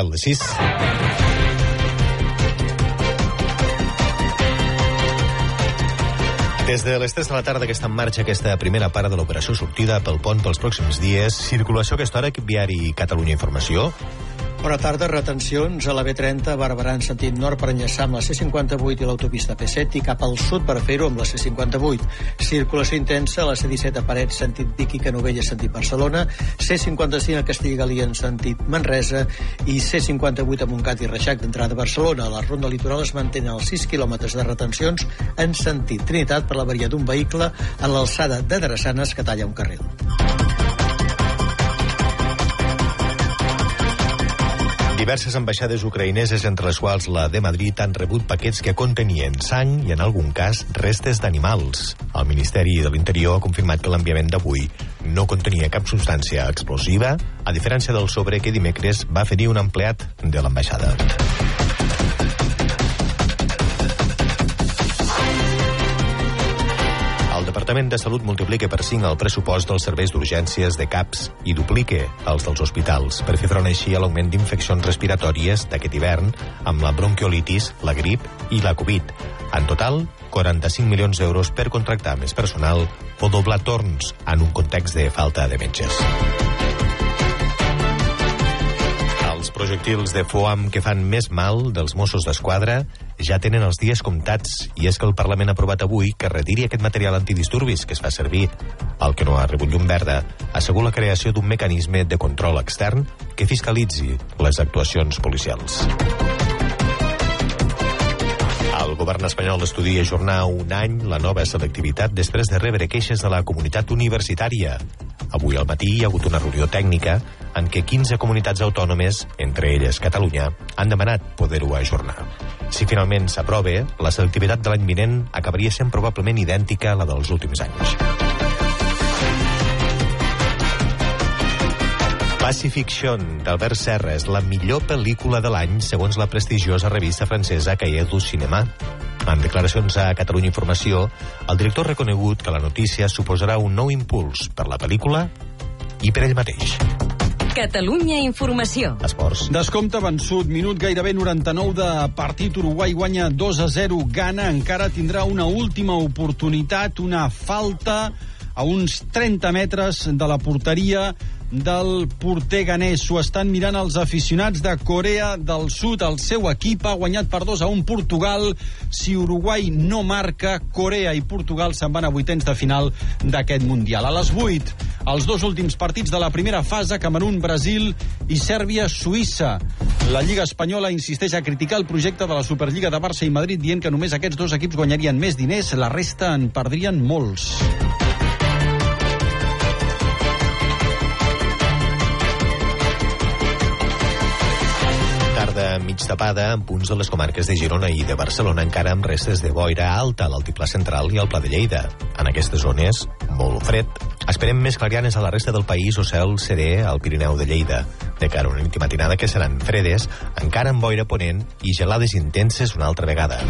Tarda, al 6. Des de les 3 de la tarda que està en marxa aquesta primera part de l'operació sortida pel pont pels pròxims dies, circulació aquesta hora viari Catalunya Informació, Bona tarda, retencions a la B30 Barberà en sentit nord per enllaçar amb la C58 i l'autopista P7 i cap al sud per fer-ho amb la C58. Circulació intensa a la C17 a Parets sentit Vic i Canovella sentit Barcelona, C55 a Castellgalí en sentit Manresa i C58 a Montcat i Reixac d'entrada a Barcelona. A la ronda litoral es mantenen els 6 quilòmetres de retencions en sentit Trinitat per la varia d'un vehicle a l'alçada de Drassanes que talla un carril. Diverses ambaixades ucraïneses, entre les quals la de Madrid, han rebut paquets que contenien sang i, en algun cas, restes d'animals. El Ministeri de l'Interior ha confirmat que l'enviament d'avui no contenia cap substància explosiva, a diferència del sobre que dimecres va ferir un empleat de l'ambaixada. Departament de Salut multiplica per 5 el pressupost dels serveis d'urgències de CAPS i duplica els dels hospitals per fer front així a l'augment d'infeccions respiratòries d'aquest hivern amb la bronquiolitis, la grip i la Covid. En total, 45 milions d'euros per contractar més personal o doblar torns en un context de falta de metges. Els projectils de foam que fan més mal dels Mossos d'Esquadra ja tenen els dies comptats i és que el Parlament ha aprovat avui que retiri aquest material antidisturbis que es fa servir. El que no ha rebut llum verda assegura la creació d'un mecanisme de control extern que fiscalitzi les actuacions policials. El govern espanyol estudia ajornar un any la nova selectivitat després de rebre queixes de la comunitat universitària. Avui al matí hi ha hagut una reunió tècnica en què 15 comunitats autònomes, entre elles Catalunya, han demanat poder-ho ajornar. Si finalment s'aprova, la selectivitat de l'any vinent acabaria sent probablement idèntica a la dels últims anys. Pacifiction d'Albert Serra és la millor pel·lícula de l'any segons la prestigiosa revista francesa Cahiers du Cinéma. En declaracions a Catalunya Informació, el director ha reconegut que la notícia suposarà un nou impuls per la pel·lícula i per ell mateix. Catalunya Informació. Esports. Descompte vençut, minut gairebé 99 de partit. Uruguai guanya 2 a 0. Ghana encara tindrà una última oportunitat, una falta a uns 30 metres de la porteria del porter ganès. S'ho estan mirant els aficionats de Corea del Sud. El seu equip ha guanyat per 2 a 1 Portugal. Si Uruguai no marca, Corea i Portugal se'n van a vuitens de final d'aquest Mundial. A les 8, els dos últims partits de la primera fase, Camerún, Brasil i Sèrbia-Suïssa. La Lliga Espanyola insisteix a criticar el projecte de la Superliga de Barça i Madrid, dient que només aquests dos equips guanyarien més diners, la resta en perdrien molts. Mig tapada en punts de les comarques de Girona i de Barcelona encara amb restes de boira alta a l'altiplà central i al Pla de Lleida. En aquestes zones, molt fred. Esperem més clarianes a la resta del país o cel serè al Pirineu de Lleida. De cara a una nit matinada que seran fredes, encara amb boira ponent i gelades intenses una altra vegada.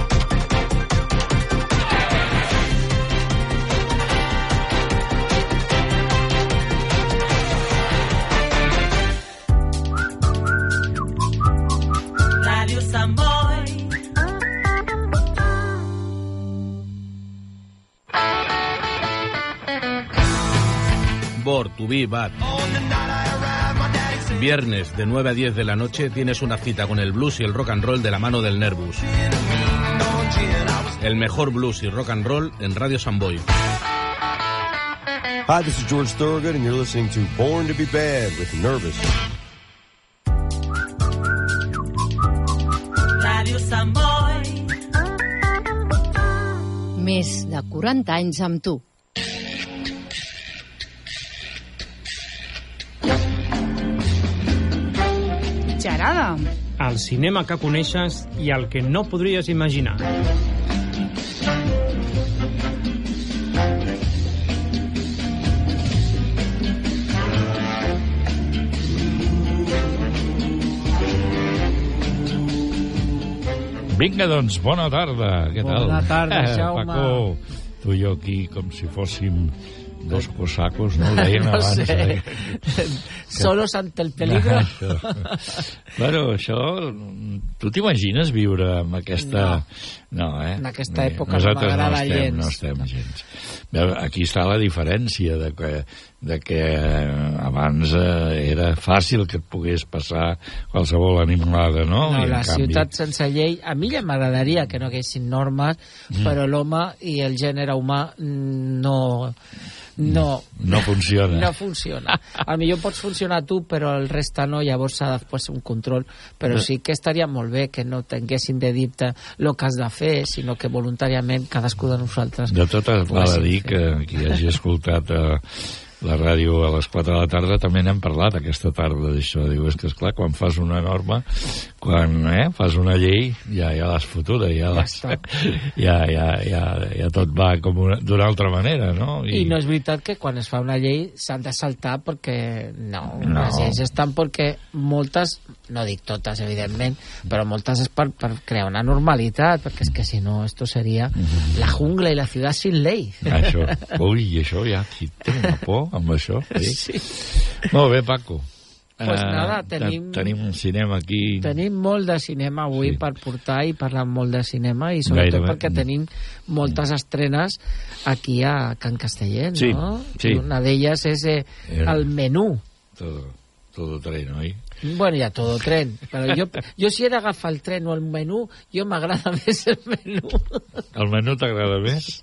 To be bad. Viernes de 9 a 10 de la noche tienes una cita con el blues y el rock and roll de la mano del Nervus. El mejor blues y rock and roll en Radio Samboy. Hi, this is George Thorogood, and you're listening to Born to be Bad with Nervous. Radio Samboy. Més de 40 anys amb tu. Cinema que coneixes i el que no podries imaginar. Vinga, doncs, bona tarda. Què tal? Bona tarda, Eh, Jaume. Paco, tu i jo aquí com si fóssim dos cosacos, no? Deien no abans. sé. eh? Solos ante el peligro. Això. bueno, això... Tu t'imagines viure amb aquesta... No, eh? En aquesta època no m'agrada no gens. No estem gens. Aquí està la diferència de que, de que eh, abans eh, era fàcil que et pogués passar qualsevol animalada, no? No, I, la canvi, ciutat sense llei... A mi ja m'agradaria que no haguessin normes, Mm. però l'home i el gènere humà mm, no... No, No funciona. no funciona. A millor pots funcionar tu, però el resta no, llavors s'ha de fer un control. Però No. sí que estaria molt bé que no tinguessin de dir-te el que has de fer, sinó que voluntàriament cadascú de nosaltres... De totes val a dir fer. que qui hagi escoltat eh, la ràdio a les 4 de la tarda també n'hem parlat aquesta tarda d'això. Diu, és que esclar, quan fas una norma, quan eh, fas una llei, ja, ja l'has fotuda, ja, l'has, ja, ja, ja, ja tot va com una- d'una altra manera, no? I no és veritat que quan es fa una llei s'han de saltar perquè no, No. les lleis estan perquè moltes, no dic totes evidentment, però moltes és per, per crear una normalitat, perquè és que si no esto seria la jungla i la ciutat sin ley. Això, ui, això ja, aquí té una por amb això. Sí. Molt bé, Paco. Pues Eh, nada, te- tenim- Tenim un cinema aquí... Tenim molt de cinema avui Sí. sí. per portar i parlar molt de cinema i sobretot Gairebé. perquè tenim moltes estrenes aquí a Can Castellet, Sí, no? sí. I una d'elles és eh, Era- el menú. Todo, todo tren, oi? Bueno, ja todo tren. Però jo, jo si he d'agafar el tren o el menú, jo m'agrada més el menú. El menú t'agrada més?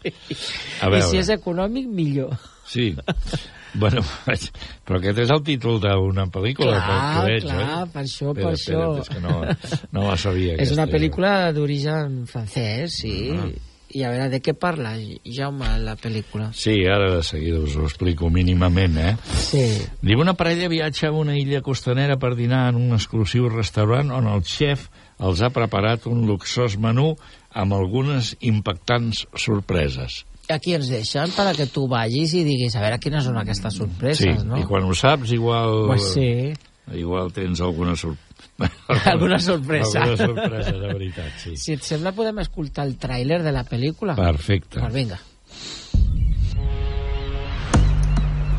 A I veure, si és econòmic, millor. sí. Bueno, però aquest és el títol d'una pel·lícula Clar, que veig, clar, oi? per això, per espera, això. És que no, no la sabia. És una aquesta, pel·lícula d'origen francès, sí. Ah. I a veure, de què parla, Jaume, la pel·lícula? Sí, ara de seguida us ho explico mínimament, eh? Sí. Diu, una parella viatja a una illa costanera per dinar en un exclusiu restaurant on el xef els ha preparat un luxós menú amb algunes impactants sorpreses. Aquí ens deixen per a que tu vagis i diguis a veure quines són aquestes sorpreses, sí, no? i quan ho saps, igual... Pues sí. Igual tens alguna sorpresa. Alguna sorpresa. Alguna sorpresa, de veritat, sí. Si et sembla, podem escoltar el tràiler de la pel·lícula. Perfecte. Pues venga.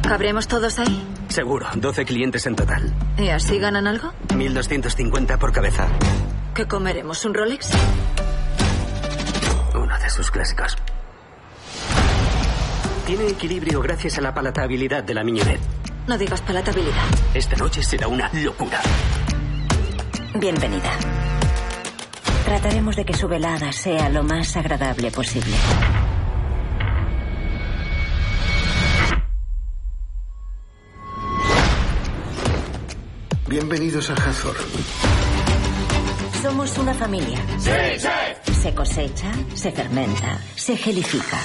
¿Cabremos todos ahí? Seguro, 12 clientes en total. ¿Y así ganan algo? 1.250 por cabeza. ¿Qué comeremos? ¿Un Rolex? Uno de sus clásicos. Tiene equilibrio gracias a la palatabilidad de la miñonet. No digas palatabilidad. Esta noche será una locura. Bienvenida. Trataremos de que su velada sea lo más agradable posible. Bienvenidos a Hathor. Somos una familia. Sí, sí. Se cosecha, se fermenta, se gelifica.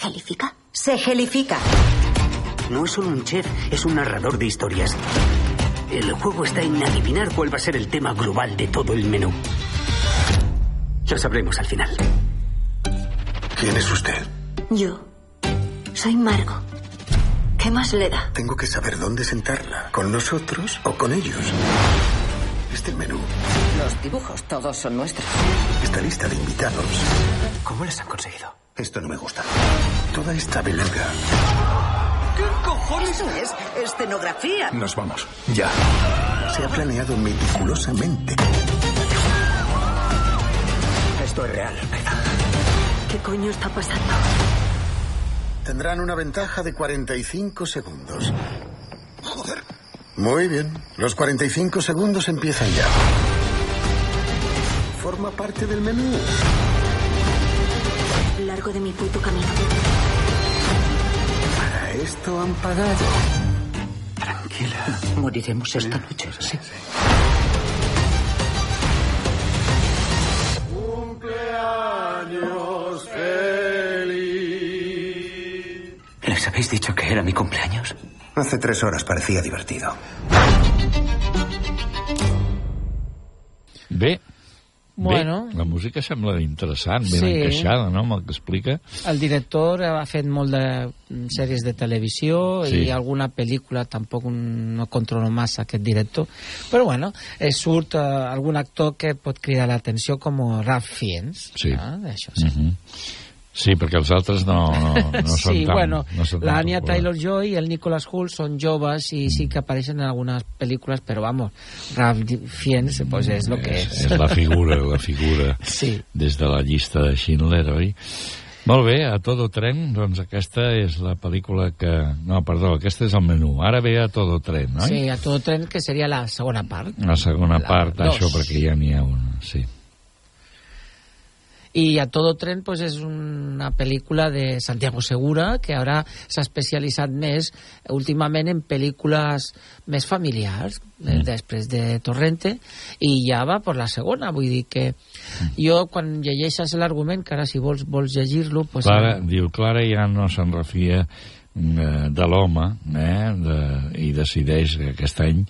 ¿Gelifica? Se gelifica. No es solo un chef, es un narrador de historias. El juego está en adivinar cuál va a ser el tema global de todo el menú. Lo sabremos al final. ¿Quién es usted? Yo. Soy Margo. ¿Qué más le da? Tengo que saber dónde sentarla. ¿Con nosotros o con ellos? Este menú, Los dibujos todos son nuestros. esta lista de invitados. ¿Cómo les han conseguido? Esto no me gusta. Toda esta beluga. ¿Qué cojones? Eso es escenografía. Nos vamos. Ya. Se ha planeado meticulosamente. Esto es real. ¿Qué coño está pasando? Tendrán una ventaja de 45 segundos. Joder. Muy bien. Los 45 segundos empiezan ya. Forma parte del menú. Largo de mi puto camino. Para esto han pagado. Tranquila. Moriremos esta noche. Sí. Cumpleaños feliz. ¿Les habéis dicho que era mi cumpleaños? Hace tres horas parecía divertido. Bé, Bueno. bé, la música sembla interessant, ben Sí. encaixada, no?, amb el que explica. El director ha fet molt de mm, sèries de televisió Sí. i alguna pel·lícula, tampoc no controlo massa aquest director, però bueno, eh, surt eh, algun actor que pot cridar l'atenció com Ralph Fiennes. Sí. Ah, això sí. Mhm. Sí, perquè els altres no, no, no són sí, tan... bueno, no són tan la Anya populars. Taylor-Joy i el Nicholas Hoult són joves i sí que apareixen en algunes pel·lícules, però vamos, Ralph Fiennes pues és el que és. És la figura, la figura Sí. des de la llista de Schindler, oi? Molt bé, a Todo Tren, doncs aquesta és la pel·lícula que... No, perdó, aquest és el menú. Ara ve a Todo Tren, oi? Sí, a tot tren, que seria la segona part. La segona La part, dos. això, perquè ja n'hi ha una, sí. Y a todo tren pues és una pel·lícula de Santiago Segura que ara s'ha especialitzat més eh, últimament en pel·lícules més familiars mm. després de Torrente i ja va per la segona vull dir que Mm. jo quan llegeixes l'argument que ara si vols, vols llegir-lo pues, Clara, diu, Clara ja no se'n refia eh, de l'home eh, de, i decideix que aquest any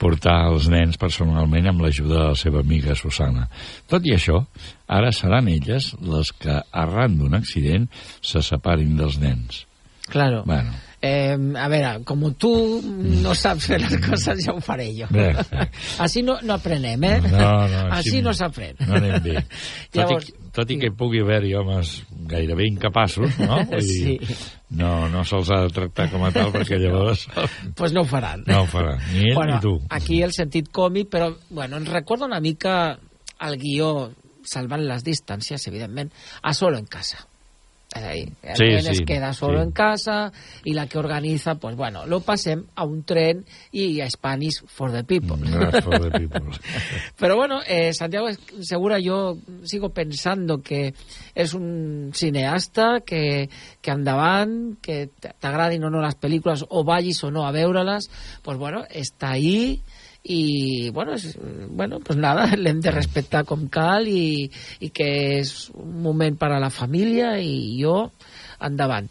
portar els nens personalment amb l'ajuda de la seva amiga Susana. Tot i això, ara seran elles les que, arran d'un accident, se separin dels nens. Claro. Bueno, Eh, a veure, com tu no saps fer les coses, ja ho faré jo. Bé. Així no, no aprenem, eh? No, no, així Així no. s'aprèn. no anem bé. Tot, Llavors, i, tot i que hi pugui haver-hi homes gairebé incapaços, no? Vull dir, Sí. no, no se'ls ha de tractar com a tal perquè llavors pues no ho faran. no ho faran, ni ell bueno, ni tu. Aquí el sentit còmic, però bueno, ens recorda una mica el guió, salvant les distàncies, evidentment, a Solo en Casa. Es ahí, Sí, nen sí, es queda solo sí. en casa y la que organiza, pues bueno, lo pasem a un tren y a Spanish for the people. Not for the people. Pero bueno, eh, Santiago Segura yo sigo pensando que és un cineasta que, que endavant, que t'agradin o no les pel·lícules o vagis o no a veure-les, pues bueno, està ahí i bueno, és, bueno pues nada, l'hem de respectar com cal i, i que és un moment per a la família i jo endavant.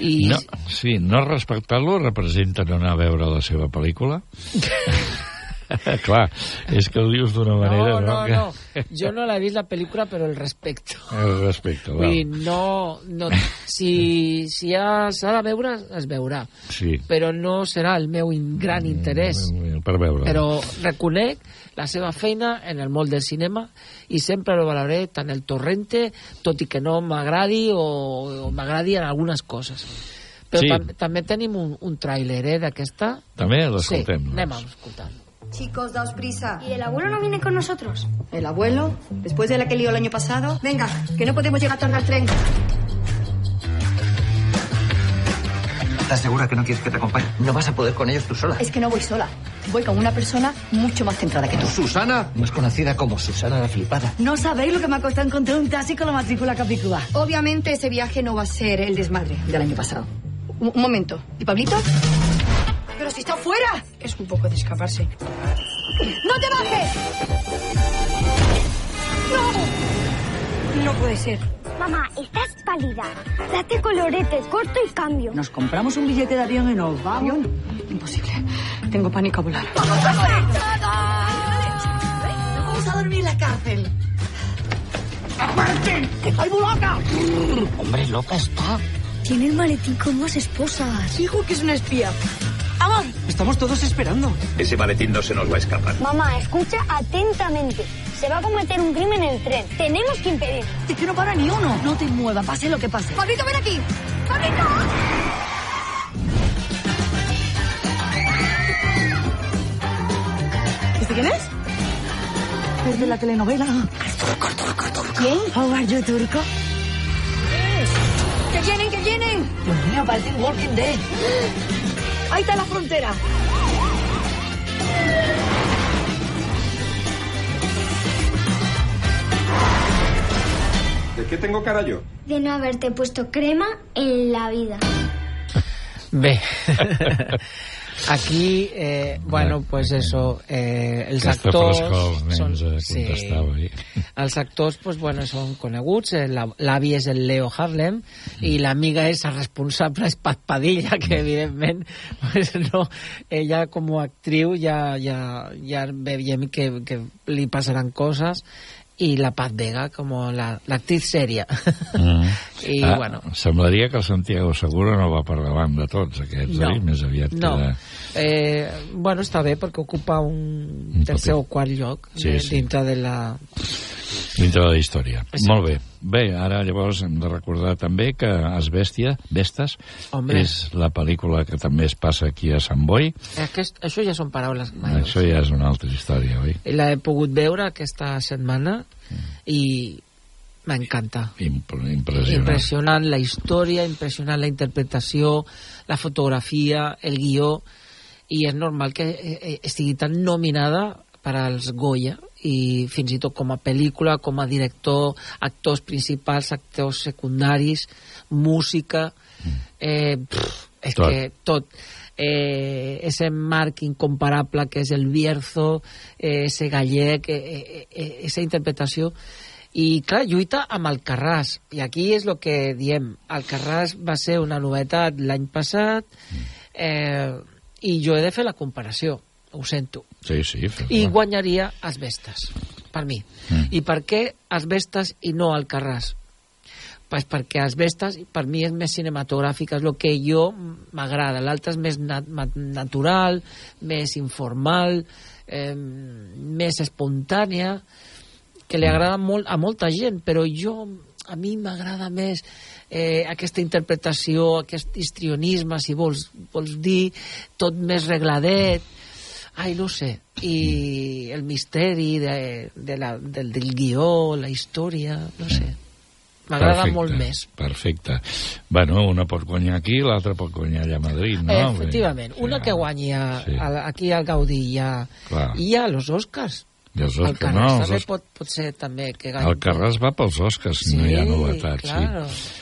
I No, sí, no respectar-lo representa no anar a veure la seva pel·lícula? Clar, és que ho dius d'una manera... no, no, que... no, jo no l'he vist la pel·lícula però el respecto. El respecte, Vull dir, no, no, si, si ha- s'ha de veure, es veurà. Sí, Però no serà el meu gran interès. per veure. Però reconec la seva feina en el món del cinema i sempre lo valoraré tant el torrente, tot i que no m'agradi o, o m'agradi en algunes coses. Però Sí. tam també tenim un, un tràiler eh, d'aquesta. També Sí, l'escoltem. anem a escoltar. Chicos, daos prisa. ¿Y el abuelo no viene con nosotros? ¿El abuelo? Después de la que lió el año pasado. Venga, que no podemos llegar tarde al tren. ¿Estás segura que no quieres que te acompañe? No vas a poder con ellos tú sola. Es que no voy sola. Voy con una persona mucho más centrada que tú. ¿Susana? Más conocida como Susana la Flipada. No sabéis lo que me ha costado encontrar un taxi con la matrícula capicúa. Obviamente ese viaje no va a ser el desmadre del año pasado. Un, un momento. ¿Y Pablito? ¡Pero si está fuera! Es un poco de escaparse. ¡No te bajes! ¡No! No puede ser. Mamá, estás pálida. Date colorete, corto y cambio. Nos compramos un billete de avión y nos vamos. Imposible. Tengo pánico a volar. Vamos a dormir en la cárcel. ¡Aparte! ¡Que estoy muy loca! Hombre, loca está. Tiene el maletín con más esposas. Dijo que es una espía. Estamos todos esperando. Ese maletín no se nos va a escapar. Mamá, escucha atentamente. Se va a cometer un crimen en el tren. Tenemos que impedirlo. Es que no para ni uno. No te muevas, pase lo que pase. ¡Pablito, ven aquí! ¡Pablito! ¿Este quién es? Es de la telenovela. ¿Quién? How are you, Turco? ¡Que vienen, que vienen! Dios mío, parece un Walking Dead. Ahí está la frontera. ¿De qué tengo cara yo? De no haberte puesto crema en la vida. Bé, aquí, eh, bueno, pues eso, eh, els Aquesta actors... als nens són- contestava. Sí. Els actors, pues, bueno, són coneguts. eh, la- L'avi és el Leo Harlem i l'amiga és el responsable és Pat Padilla, que evidentment, pues, no, ella com a actriu ja, ja, ja veiem que, que li passaran coses i la Pat Vega com la- l'actriz sèria. Mm. I, ah, bueno, Semblaria que el Santiago Segura no va per davant de tots aquests, No. oi? Més aviat No. queda... Eh, bueno, està bé perquè ocupa un tercer o quart lloc Sí, de, sí. dintre de la Dintre de la història. Exacte. Molt bé. Bé, ara llavors hem de recordar també que Asbèstia, Vestes, Hombre. és la pel·lícula que també es passa aquí a Sant Boi. Aquest, això ja són paraules majors. Això ja és una altra història, oi? La he pogut veure aquesta setmana i m'encanta. Imp impressionant. Impressionant la història, impressionant la interpretació, la fotografia, el guió, i és normal que eh, eh, estigui tan nominada per als Goya i fins i tot com a pel·lícula, com a director, actors principals, actors secundaris, música, eh, pff, és Tot. que tot. eh, ese marc incomparable que és el Bierzo, eh, ese gallec, eh, eh, eh, esa interpretació. I clar, lluita amb Alcarràs. I aquí és el que diem. Alcarràs va ser una novetat l'any passat eh, i jo he de fer la comparació ho sento, Sí, sí. i guanyaria Asbestes per mi, Mm. i per què Asbestes i no Alcarràs pues perquè Asbestes per mi és més cinematogràfica, és el que jo m'agrada, l'altre és més nat natural, més informal eh, més espontània que li agrada molt a molta gent, però jo a mi m'agrada més eh, aquesta interpretació, aquest histrionisme, si vols, vols dir, tot més regladet, ai, no sé, i el misteri de, de la, del, del guió, la història, no sé, m'agrada molt més. Perfecte. Bueno, una pot guanyar aquí, l'altra pot guanyar allà a Madrid, no? Eh, efectivament, una que guanyi a, Sí. a, aquí al Gaudí i a, Clar. i a los Oscars. I els El Oscars, Carràs no, els també Oscars- pot, pot ser també que guanyi. El Carràs va pels Oscars, si no hi ha novetats, claro. sí.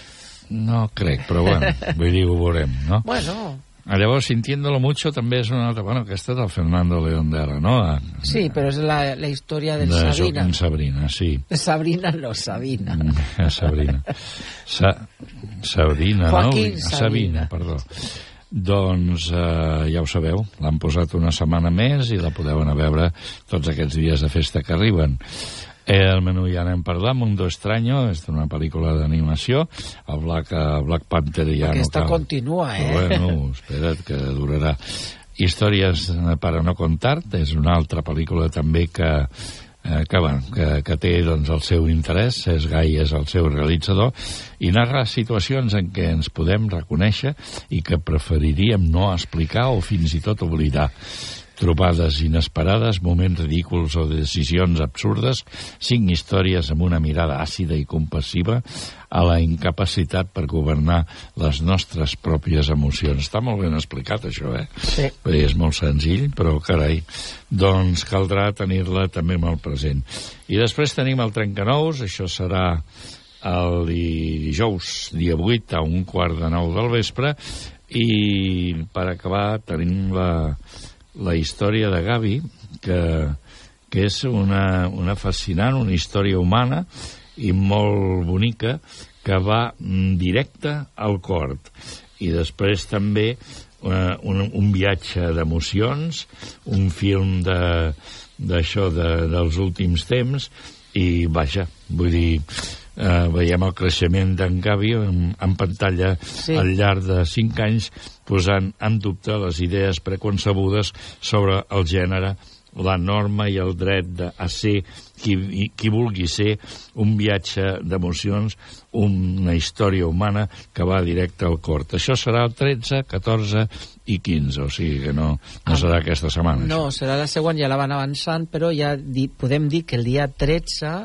No crec, però bueno, vull dir, ho veurem, no? Bueno, Llavors, Sintiéndolo Mucho també és una altra... Bueno, aquesta és del Fernando León d'ara, no? A, sí, però és la, la història del de Sabina. Joaquín Sabrina, sí. Sabrina no, Sabina. Mm, Sabrina. Sa Sabrina, Joaquín no? Sabina. Sabina, perdó. Doncs eh, ja ho sabeu, l'han posat una setmana més i la podeu anar a veure tots aquests dies de festa que arriben. El menú ja n'hem parlat, Mundo Extraño, és una pel·lícula d'animació, el Black, eh, Black Panther ja Aquesta no cal. continua, eh? Bueno, espera't, que durarà. Històries eh, per a no contar, és una altra pel·lícula també que, eh, que, bueno, que, que té doncs, el seu interès, és Gai és el seu realitzador, i narra situacions en què ens podem reconèixer i que preferiríem no explicar o fins i tot oblidar trobades inesperades, moments ridículs o decisions absurdes, cinc històries amb una mirada àcida i compassiva a la incapacitat per governar les nostres pròpies emocions. Està molt ben explicat, això, eh? Sí. Bé, és molt senzill, però, carai, doncs caldrà tenir-la també molt present. I després tenim el Trencanous, això serà el dijous, dia 8, a un quart de nou del vespre, i per acabar tenim la, la història de Gavi, que, que és una, una fascinant, una història humana i molt bonica, que va directe al cor. I després també eh, un, un viatge d'emocions, un film de d'això de, dels últims temps i vaja, vull dir eh, veiem el creixement d'en Gavi en, en pantalla sí. al llarg de 5 anys posant en dubte les idees preconcebudes sobre el gènere la norma i el dret de, a ser qui, qui vulgui ser un viatge d'emocions, una història humana que va directe al cort. Això serà el 13, 14 i 15, o sigui que no, no serà aquesta setmana. No, serà la següent, ja la van avançant, però ja di, podem dir que el dia 13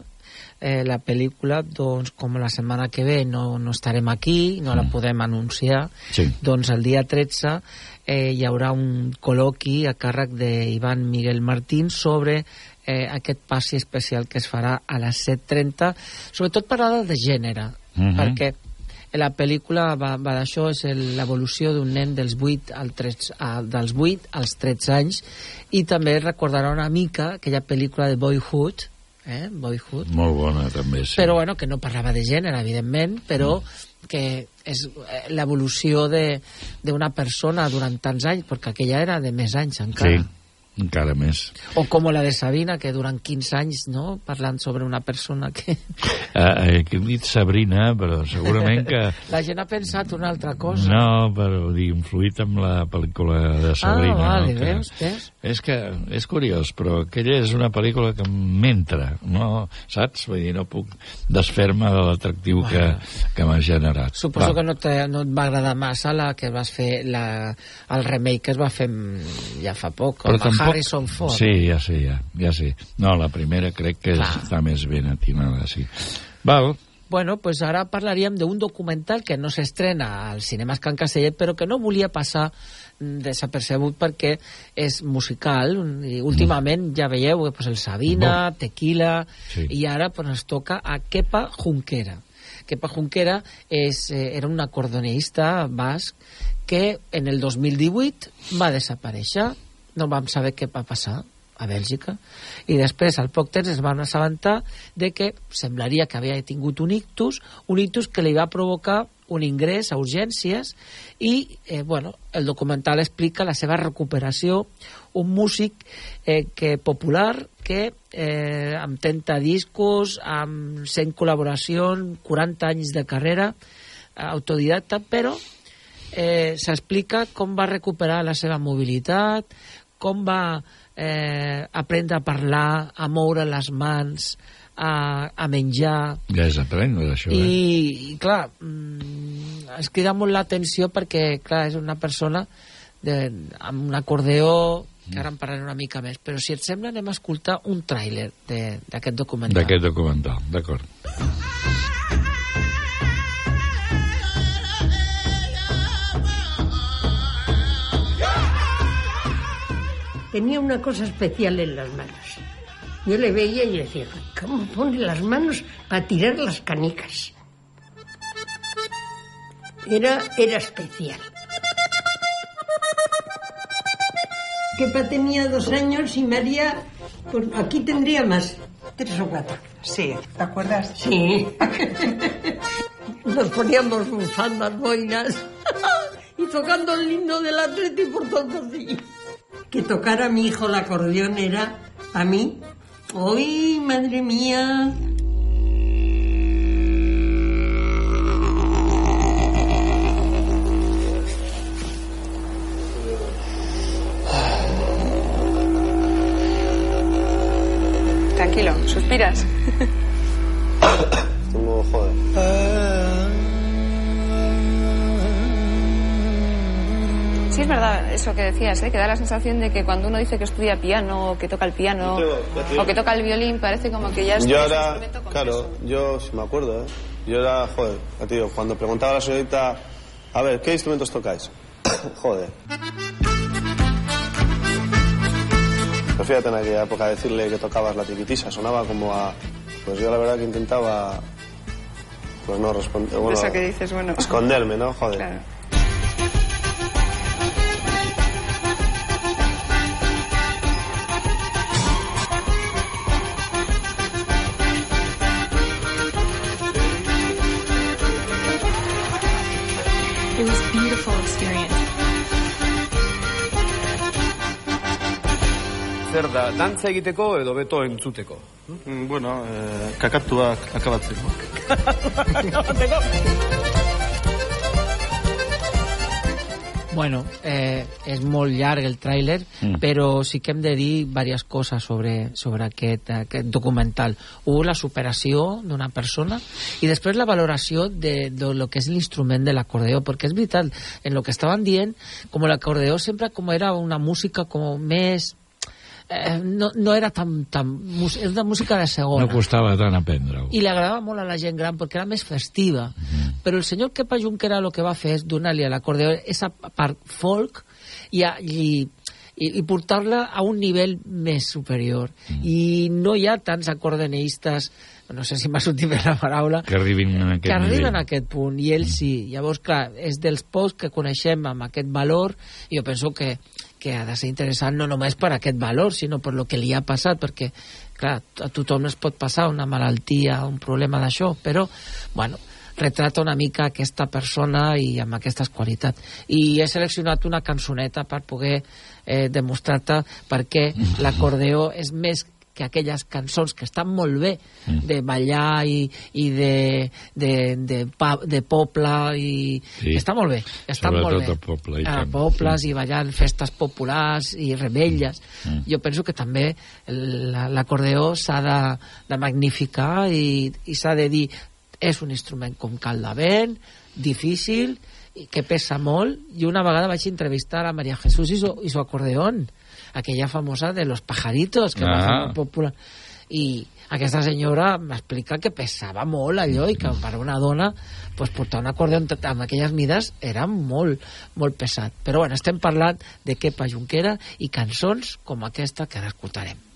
eh, la pel·lícula, doncs, com la setmana que ve no, no estarem aquí, no la podem anunciar, Sí. doncs el dia 13 eh, hi haurà un col·loqui a càrrec d'Ivan Miguel Martín sobre eh, aquest passi especial que es farà a les 7.30, sobretot parada de gènere, Mhm. perquè la pel·lícula va, va d'això, és l'evolució d'un nen dels 8 al 13, a, dels 8 als 13 anys, i també recordarà una mica aquella pel·lícula de Boyhood, eh? Boyhood, Molt bona, també, sí. però bueno, que no parlava de gènere, evidentment, però que és eh, l'evolució de- d'una persona durant tants anys, perquè aquella era de més anys encara. Sí. Encara més. O com la de Sabina, que durant 15 anys, no?, parlant sobre una persona que... Eh, eh, que hem dit Sabrina, però segurament que... La gent ha pensat una altra cosa. No, però dir, influït amb la pel·lícula de Sabrina. Ah, vale, no? que... veus, veus? És que és curiós, però aquella és una pel·lícula que m'entra, no? Saps? Vull dir, no puc desfer-me de l'atractiu que, que m'ha generat. Suposo Va. que no, te, no et va agradar massa la que vas fer, la, el remake que es va fer mm, ja fa poc, tampoc... Harrison Ford. Sí, ja sé, ja, ja sé. No, la primera crec que Clar. està més ben atinada, sí. Val, Bueno, pues ara parlaríem d'un documental que no s'estrena als cinemes Can Castellet, però que no volia passar mm, desapercebut perquè és musical i últimament ja veieu eh, pues el Sabina, Tequila Sí. i ara pues, ens toca a Kepa Junquera Kepa Junquera és, eh, era un acordeonista basc que en el 2018 va desaparèixer no vam saber què va passar a Bèlgica. I després al poc temps es van assabentar de que semblaria que havia tingut un ictus un ictus que li va provocar un ingrés a urgències i eh, bueno, el documental explica la seva recuperació. Un músic eh, que popular que eh, amb 30 discos amb 100 col·laboracions 40 anys de carrera eh, autodidacta però eh, s'explica com va recuperar la seva mobilitat, com va eh, aprendre a parlar, a moure les mans, a, a menjar... ja és aprendre, això, eh? I, i clar, mm, es crida molt l'atenció perquè, clar, és una persona de, amb un acordeó que ara en parlaré una mica més, però si et sembla anem a escoltar un tràiler de- d'aquest documental. D'aquest documental, d'acord. Tenía una cosa especial en las manos. Yo le veía y decía, ¿cómo pone las manos para tirar las canicas? Era, era especial. Kepa tenía dos años y María, pues aquí tendría más, tres o cuatro. Sí, ¿te acuerdas? Sí. Nos poníamos bufandas, boinas y tocando el himno del Atleti por todo el Que tocara mi hijo el acordeón era, a mí, ¡Uy, madre mía! Tranquilo, suspiras. Tengo, joder. Sí, es verdad eso que decías, ¿eh? que da la sensación de que cuando uno dice que estudia piano, o que toca el piano, o que toca el violín, parece como que ya es Yo un instrumento claro, yo si me acuerdo, ¿eh? Yo era, joder, digo, cuando preguntaba a la señorita, a ver, ¿qué instrumentos tocáis? joder. Pues fíjate en aquella época decirle que tocabas la tiquitisa, sonaba como a... Pues yo la verdad que intentaba, pues no responder, bueno, Eso que dices, bueno. esconderme, ¿no? Joder. Claro. Zer da, dantza egiteko edo beto entzuteko? Mm, Bueno, eh, kakatuak akabatzeko. Bueno, eh, és molt llarg el tràiler, Mm. mm. però sí que hem de dir diverses coses sobre, sobre aquest, aquest documental. Un, la superació d'una persona i després la valoració de, de lo que és l'instrument de l'acordeó, perquè és veritat, en lo que estaven dient, com l'acordeó sempre com era una música com més... Eh, no, no era tan, tan... Era una música de segona. No costava tant aprendre-ho. i li agradava molt a la gent gran perquè era més festiva. Però el senyor Kepa Junquera el que va fer és donar-li a l'acordeó aquesta part folk i, a, i, i, i portar-la a un nivell més superior. I no hi ha tants acordeonistes no sé si m'ha sortit bé la paraula Que arribin a aquest que arriben nivell. a aquest punt. I ell sí, llavors clar és dels pocs que coneixem amb aquest valor. I jo penso que, que ha de ser interessant no només per aquest valor sinó per lo que li ha passat perquè clar, a tothom es pot passar una malaltia un problema d'això però bueno, retrata una mica aquesta persona i amb aquestes qualitats. I he seleccionat una cançoneta per poder eh, demostrar-te per què l'acordeó és més que aquelles cançons que estan molt bé de ballar i, i de, de, de, pa, de poble i Sí. està molt bé Sobretot molt bé a poble, i a tant. pobles i ballant festes populars i rebelles Mm. jo penso que també la- l'acordeó s'ha de, de magnificar i, i s'ha de dir és un instrument com cal de vent difícil que pesa molt i una vegada vaig entrevistar a María Jesús i su, i su acordeón aquella famosa de los pajaritos que va Ah. molt popular. I aquesta senyora m'explica que pesava molt allò i que per una dona pues, portar un acordeó amb amb aquelles mides era molt, molt pesat. Però bueno, estem parlant de Kepa Junquera i cançons com aquesta que ara escoltarem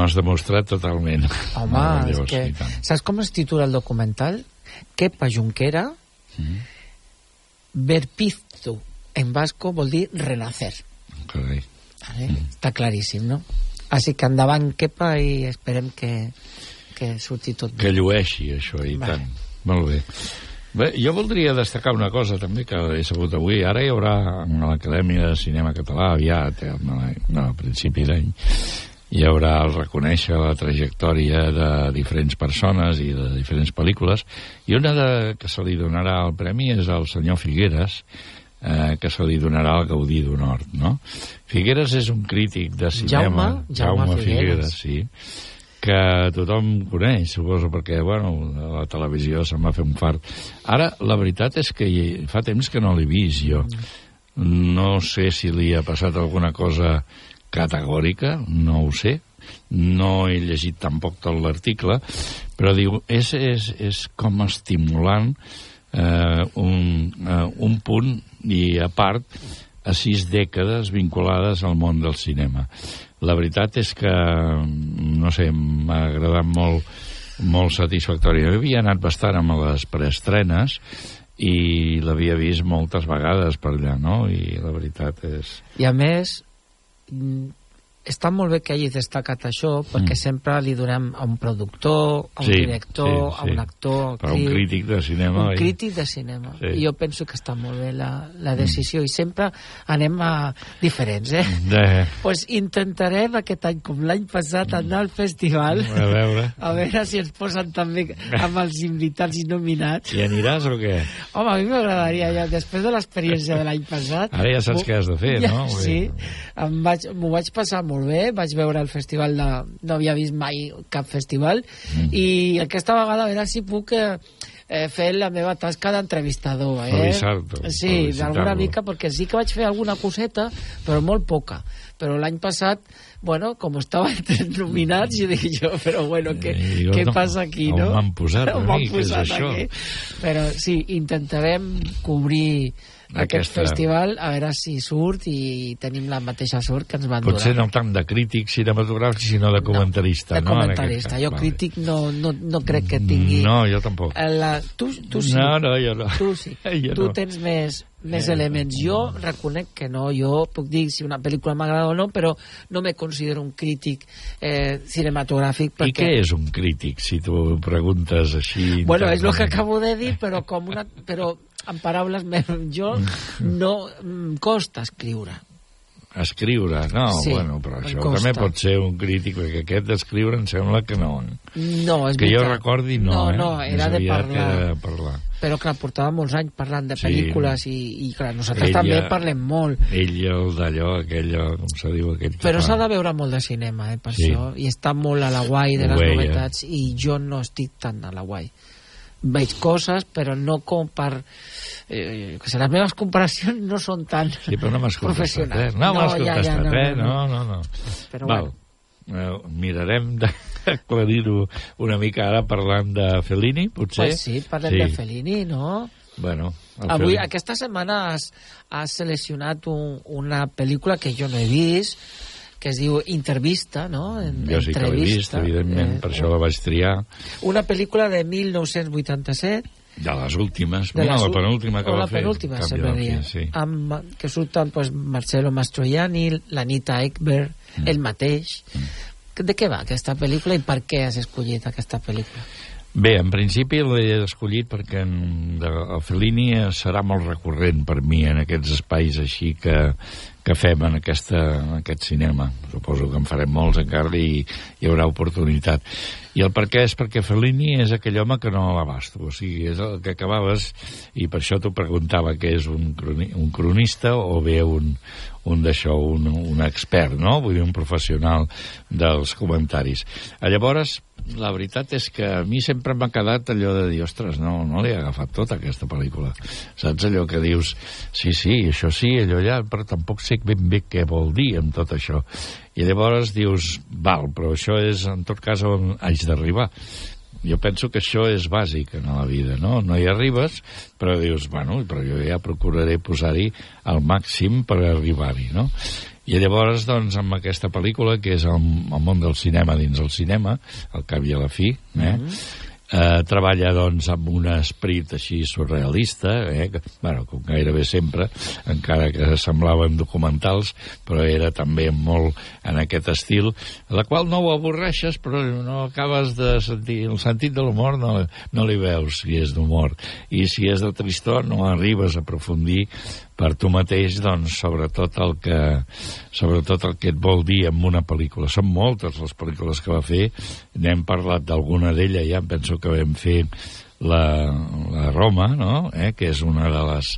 M'ho has demostrat totalment. Home, és que... Saps com es titula el documental? Kepa Junquera Mm. Verpiztu en vasco vol dir renacer. Carai. Vale? Està claríssim, no? Així que endavant, Kepa, i esperem que, que surti tot bé. Que llueixi, això, i Vale. tant. Molt bé. Bé, jo voldria destacar una cosa també que he sabut avui. Ara hi haurà a l'Acadèmia de Cinema Català aviat, eh, a principi d'any, hi haurà el reconèixer la trajectòria de diferents persones i de diferents pel·lícules, i una de, que se li donarà el premi és al senyor Figueres, eh, que se li donarà el Gaudí d'Honor, no? Figueres és un crític de cinema, Jaume- Jaume Figueres. sí, que tothom coneix, suposo, perquè, bueno, la televisió se'n va fer un fart. Ara, la veritat és que fa temps que no l'he vist, jo. No sé si li ha passat alguna cosa categòrica, no ho sé. No he llegit tampoc tot l'article, però diu, és, és, és com estimulant eh, un, eh, un punt i a part a sis dècades vinculades al món del cinema. La veritat és que, no sé, m'ha agradat molt, molt satisfactori. Jo havia anat bastant amb les preestrenes i l'havia vist moltes vegades per allà, no? I la veritat és... I a més, mm, està molt bé que hagi destacat això, perquè Mm. sempre li donem a un productor, a un Sí, director, sí, a sí. un actor, Però un actriu, crític de cinema, Un oi? crític de cinema. Sí. I jo penso que està molt bé la, la decisió, i sempre anem a diferents, eh? De... pues intentarem aquest any, com l'any passat, anar al festival. A veure. A veure si ens posen també amb els invitats i nominats. I aniràs o què? Home, a mi m'agradaria, ja, després de l'experiència de l'any passat... Ara ja saps m'ho- què has de fer, ja, no? Sí, em vaig, m'ho vaig passar molt bé, vaig veure el festival de... No havia vist mai cap festival, Mm. i aquesta vegada a veure si puc eh, eh, fer la meva tasca d'entrevistador. Eh? Sí, d'alguna mica, perquè sí que vaig fer alguna coseta, però molt poca. Però l'any passat, bueno, com estava entre nominats, jo dic jo, però bueno, què, dius, què no, passa aquí, no? m'han posat On mi? m'han Què és posat això? aquí? Però sí, intentarem cobrir aquest Aquesta- festival, a veure si surt i tenim la mateixa sort que ens van Potser donar. no tant de crític cinematogràfic, sinó de comentarista. de no, En comentarista. aquest Jo crític no, no, no crec que tingui... No, jo tampoc. Eh, La, tu, tu sí. No, no, jo no. Tu sí. Jo tu no. tens més, més Eh, elements. Jo reconec que no. Jo puc dir si una pel·lícula m'agrada o no, però no me considero un crític eh, cinematogràfic. I Perquè... què és un crític, si tu preguntes així... Bueno, és el que acabo de dir, però com una... Però en paraules meves, jo no em costa escriure. Escriure, no, Sí, bueno, però això costa. també pot ser un crític, perquè aquest d'escriure em sembla que no. No, és que jo recordi, no, No, eh? no, era Més de parlar. Era de parlar. Però clar, portava molts anys parlant de Sí. pel·lícules i, i clar, nosaltres Ella- també parlem molt. Ell, el d'allò, aquell, com se diu, aquell que Però s'ha de veure molt de cinema, eh, per Sí. això. I està molt a la guai de Ho les veia. novetats i jo no estic tan a la guai. Veig coses, però no com per... Eh, que les meves comparacions no són tan Sí, però no m'has contestat, eh? professionals. No, m'has ja, ja, contestat, no, eh? no, No, no, no. Però Val. Eh, mirarem d'aclarir-ho una mica ara parlant de Fellini, potser? Pues sí, parlem de Fellini, no? Bueno, Avui, Fellini- aquesta setmana has, has seleccionat un, una pel·lícula que jo no he vist, que es diu Intervista, no? En, Jo sí que l'he vist, evidentment, Eh, per això la vaig triar. Una pel·lícula de 1987, De les últimes, de no, les la penúltima que va la fer. penúltima, sí. Amb, que surten pues, Marcelo Mastroianni, l'Anita Ekberg, Mm. ell mateix. De què va aquesta pel·lícula i per què has escollit aquesta pel·lícula? Bé, en principi l'he escollit perquè en, de, el Fellini serà molt recurrent per mi en aquests espais així que, que fem en, aquesta, en aquest cinema. Suposo que en farem molts encara i hi haurà oportunitat. I el per què és perquè Fellini és aquell home que no l'abasto. O sigui, és el que acabaves i per això t'ho preguntava que és un, croni, un cronista o bé un, un d'això, un, un expert, no? Vull dir, un professional dels comentaris. Llavors, la veritat és que a mi sempre m'ha quedat allò de dir, ostres, no, no li he agafat tota aquesta pel·lícula. Saps allò que dius, sí, sí, això sí, allò allà, però tampoc sé ben bé què vol dir amb tot això. I llavors dius, val, però això és en tot cas on haig d'arribar. Jo penso que això és bàsic en la vida, no? No hi arribes, però dius, bueno, però jo ja procuraré posar-hi el màxim per arribar-hi, no? I llavors, doncs, amb aquesta pel·lícula, que és el, el món del cinema dins el cinema, al cap i a la fi, eh? Mm -hmm. Eh, treballa, doncs, amb un esperit així surrealista, eh? que, bueno, com gairebé sempre, encara que semblaven documentals, però era també molt en aquest estil, la qual no ho avorreixes, però no acabes de sentir... El sentit de l'humor no, no li veus, si és d'humor. I si és de tristor, no arribes a aprofundir per tu mateix, doncs, sobretot el que, sobretot el que et vol dir en una pel·lícula. Són moltes les pel·lícules que va fer, n'hem parlat d'alguna d'ella, ja penso que vam fer la, la Roma, no? eh? que és una de les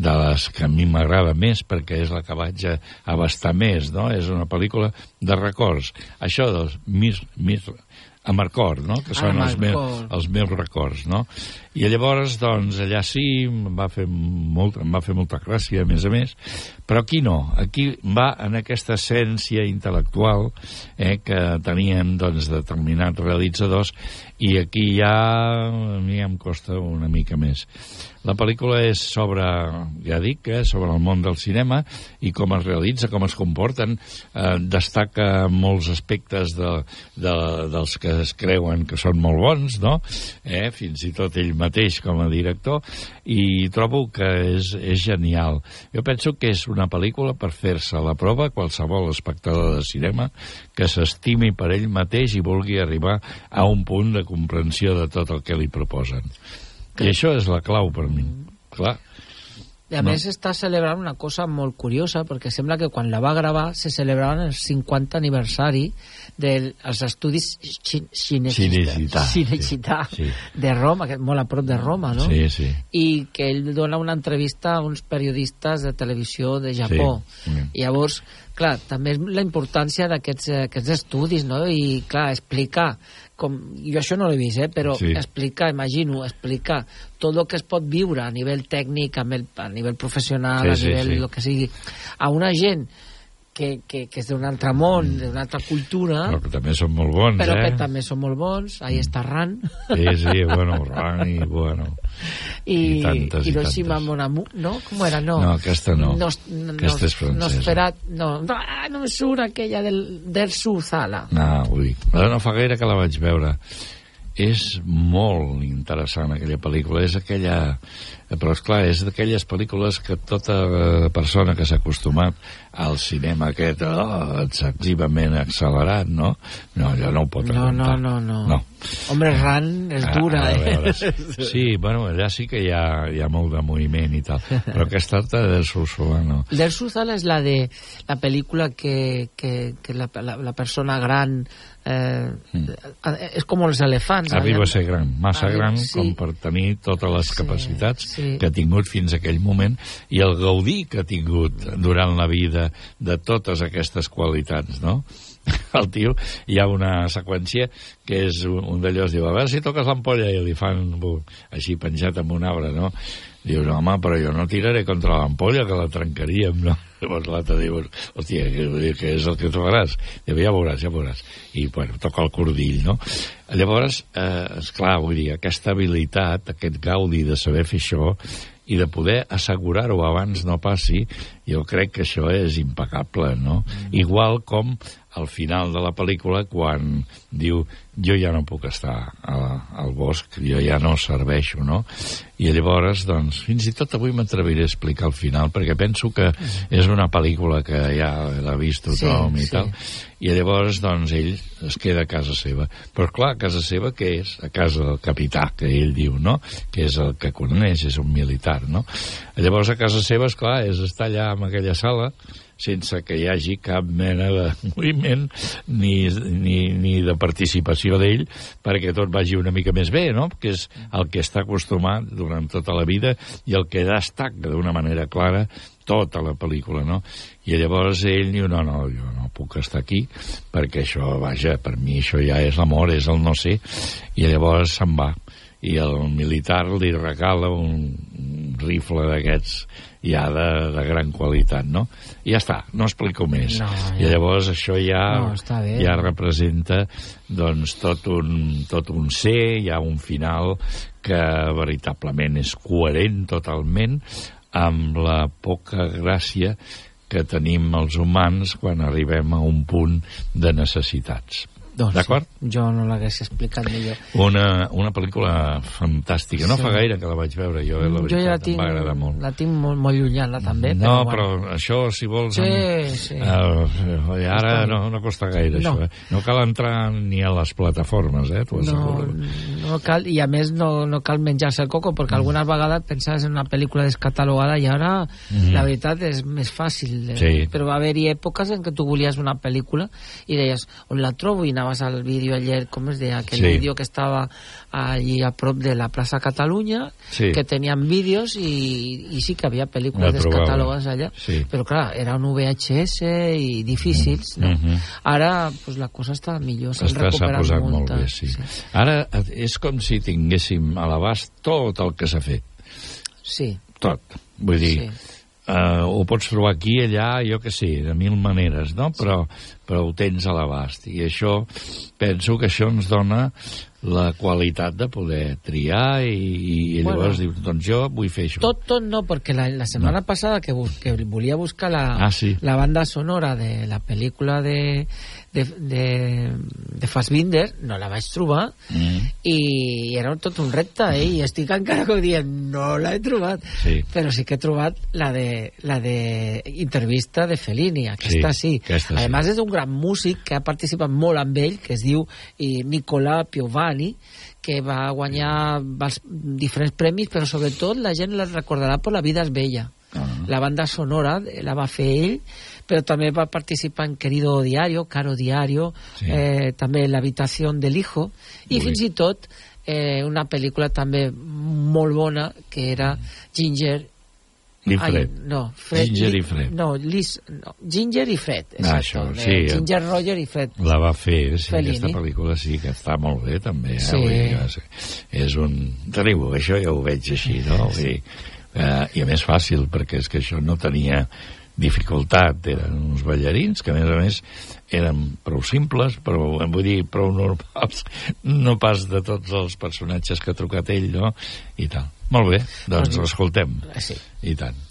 de les que a mi m'agrada més perquè és la que vaig abastar més, no? És una pel·lícula de records. Això dels mis, mis, amb record, no? Que són els, meus, Amarcord. els meus records, no? I llavors, doncs, allà sí, em va fer, molt, em va fer molta gràcia, a més a més, però aquí no. Aquí va en aquesta essència intel·lectual eh, que tenien, doncs, determinats realitzadors i aquí ja a mi em costa una mica més. La pel·lícula és sobre, ja dic, eh, sobre el món del cinema i com es realitza, com es comporten. Eh, destaca molts aspectes de, de, dels que es creuen que són molt bons, no? Eh, fins i tot ell mateix com a director, i trobo que és, és genial. Jo penso que és una pel·lícula per fer-se la prova qualsevol espectador de cinema que s'estimi per ell mateix i vulgui arribar a un punt de comprensió de tot el que li proposen. I això és la clau per mi. Clar. I a No. més està celebrant una cosa molt curiosa, perquè sembla que quan la va gravar se celebraven el 50 aniversari dels estudis xin- Cinecittà Cinecittà sí, sí. de Roma, que és molt a prop de Roma, no? Sí, sí. I que ell dona una entrevista a uns periodistes de televisió de Japó. Sí. Mm. I llavors, clar, també és la importància d'aquests aquests estudis, no? I, clar, explicar com, jo això no l'he vist, eh? però Sí. sí. explicar, imagino, explicar tot el que es pot viure a nivell tècnic, a nivell, a nivell professional, Sí, a sí, nivell sí. el que sigui, a una gent que, que, que és d'un altre món, d'una altra cultura, Però que també són molt bons, però eh? que també són molt bons, ahí està Ran, Sí, sí, bueno, Rani, bueno... i, I tantes, i Hiroshima tantes. Mon Amour, no? Com era? No, No, aquesta no. Nos, no Aquesta és francesa. Nosferat, no, no, ah, no em surt aquella del, del Suzala. No, vull dir, no fa gaire que la vaig veure. És molt interessant aquella pel·lícula, és aquella... Però, és clar és d'aquelles pel·lícules que tota eh, persona que s'ha acostumat al cinema aquest oh, excessivament accelerat, no? No, allò no ho pot No, no, aguantar. no, no. no. Hombre, Ran és A- dura, a eh? veure, Sí, bueno, allà sí que hi ha, hi ha molt de moviment i tal, però aquesta altra de no. Del Suzala és la de la pel·lícula que, que, que la, la, la persona gran eh, és com els elefants. Mm. Arriba a ser gran, massa Arriba- gran sí. com per tenir totes les capacitats sí. Que ha tingut fins aquell moment i el gaudir que ha tingut durant la vida de totes aquestes qualitats, no? El tio, hi ha una seqüència que és un, un d'allòs, diu, a veure si toques l'ampolla i li fan bu, així penjat amb un arbre, no? Dius, home, però jo no tiraré contra l'ampolla, que la trencaríem, no? Llavors l'altre diu, hòstia, què, què és el que tu faràs? Diu, ja veuràs, ja veuràs. I, bueno, toca el cordill, no? Llavors, eh, esclar, vull dir, aquesta habilitat, aquest gaudi de saber fer això i de poder assegurar-ho abans no passi, jo crec que això és impecable, no? Igual com al final de la pel·lícula quan diu jo ja no puc estar a, al bosc, jo ja no serveixo, no? I llavors, doncs, fins i tot avui m'atreviré a explicar el final, perquè penso que és una pel·lícula que ja l'ha vist tothom Sí, i sí. tal, i llavors, doncs, ell es queda a casa seva. Però, clar, a casa seva què és? A casa del capità, que ell diu, no? Que és el que coneix, és un militar, no? Llavors, a casa seva, és clar, és estar allà en aquella sala, sense que hi hagi cap mena de moviment ni, ni, ni de participació d'ell perquè tot vagi una mica més bé, no? Que és el que està acostumat durant tota la vida i el que destaca d'una manera clara tota la pel·lícula, no? I llavors ell diu, no, no, jo no puc estar aquí perquè això, vaja, per mi això ja és l'amor, és el no sé, i llavors se'n va. I el militar li regala un, rifle d'aquests ja de, de gran qualitat, no? I ja està, no explico més. No, I llavors això ja, No, bé. ja representa doncs, tot, un, tot un ser, hi ha un final que veritablement és coherent totalment amb la poca gràcia que tenim els humans quan arribem a un punt de necessitats. Doncs D'acord? sí, jo no l'hagués explicat millor. Una, una pel·lícula fantàstica. No Sí. fa gaire que la vaig veure, jo, eh, la jo ja la veritat, tinc, em va agradar molt. la tinc molt, molt llunyana també. No, però, però això, si vols... Sí, amb- sí. Eh, ara Està no, no costa gaire, No. això. Eh? No cal entrar ni a les plataformes, eh? No, no cal, i a més no, no cal menjar-se el coco perquè algunes vegades pensaves en una pel·lícula descatalogada i ara Mhm. la veritat és més fàcil eh? Sí. però va haver-hi èpoques en què tu volies una pel·lícula i deies on la trobo i anaves al vídeo ayer com es deia, aquell Sí. vídeo que estava allí a prop de la plaça Catalunya Sí. que tenien vídeos i, i sí que havia pel·lícules trobava. descatalogades allà Sí. però clar, era un VHS i difícils no? Mhm. ara pues, la cosa està millor s'han recuperat posat molt moltes, bé, sí. Ara eh, és com si tinguéssim a l'abast tot el que s'ha fet. sí. Tot. Vull dir, Sí. Eh, ho pots trobar aquí, allà, jo que sé, de mil maneres, no? Però, però ho tens a l'abast. I això, penso que això ens dona la qualitat de poder triar i, i Bueno. llavors dius, doncs jo vull fer això. Tot, tot no, perquè la, la setmana passada que, bus, que volia buscar la, Ah, sí. la banda sonora de la pel·lícula de, de, de, de Fassbinder, no la vaig trobar, Mm. i era tot un repte, eh? i estic encara com dient, no la he trobat, Sí. però sí que he trobat la de, la de intervista de Fellini, aquesta sí. Sí, aquesta sí. Además és un gran músic que ha participat molt amb ell, que es diu eh, Nicola Piovani, que va guanyar els diferents premis, però sobretot la gent la recordarà per La vida és bella. Ah. La banda sonora la va fer ell, però també va participar en Querido Diario, Caro Diario, Sí. eh, també L'habitació del hijo, i Ui. fins i tot eh, una pel·lícula també molt bona, que era Ginger I Ai, Fred. no, Fred. Ginger i Fred. No, Liz, no, Ginger i Fred. Ah, exacto, això, de sí. Ginger, Roger i Fred. La va fer, sí, Fellini. aquesta pel·lícula sí que està molt bé també. Eh? Sí. Dir, és, un... Teniu, això ja ho veig així, no? Dir, eh, I a més fàcil, perquè és que això no tenia dificultat, eren uns ballarins que a més a més eren prou simples, però vull dir, prou normals, no pas de tots els personatges que ha trucat ell, no? I tal. Molt bé, doncs Doncs- l'escoltem. Sí. I tant.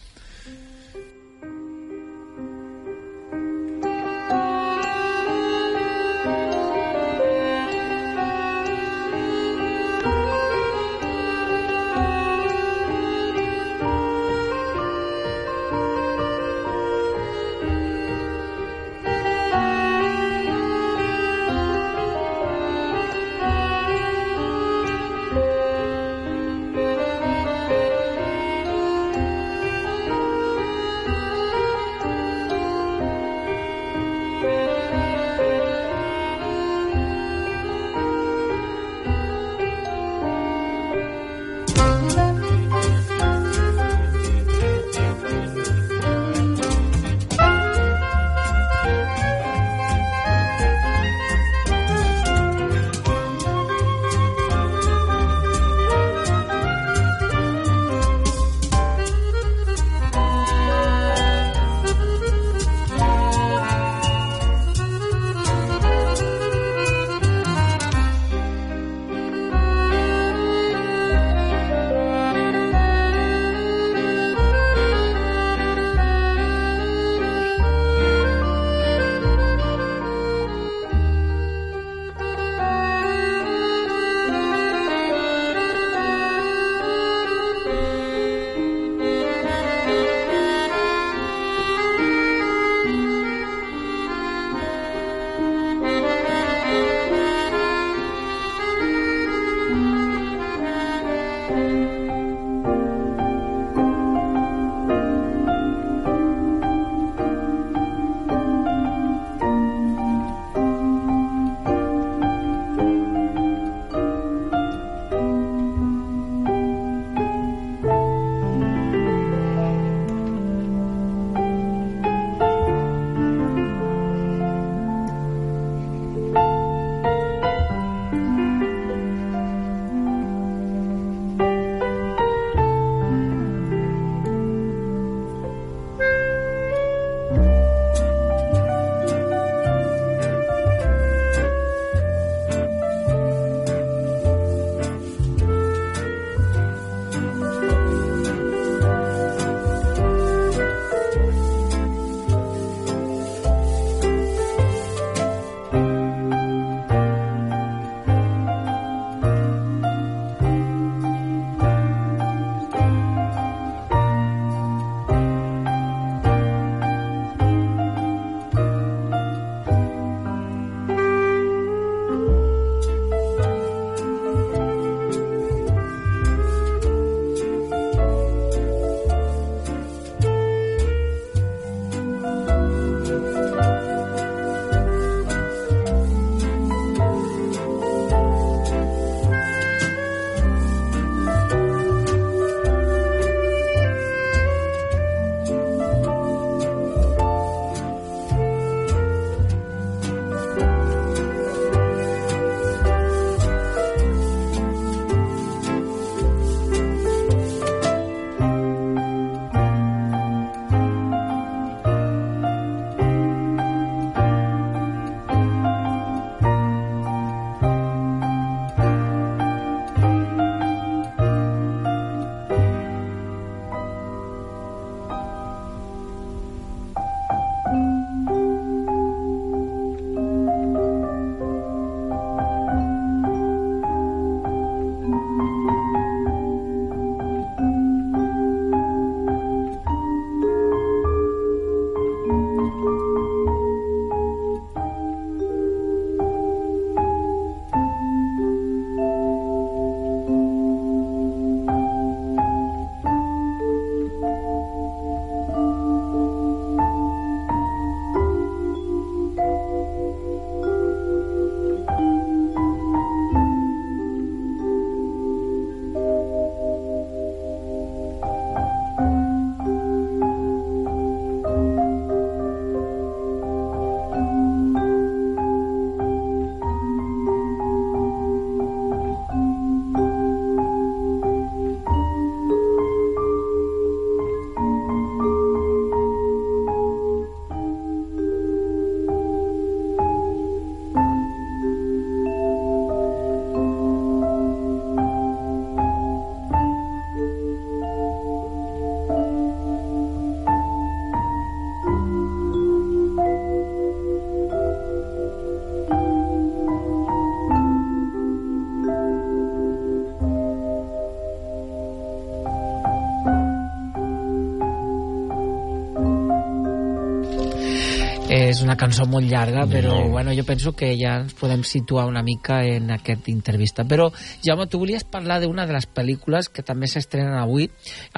És una cançó molt llarga, però Molt. bueno, jo penso que ja ens podem situar una mica en aquest entrevista. Però, Jaume, tu volies parlar d'una de les pel·lícules que també s'estrenen avui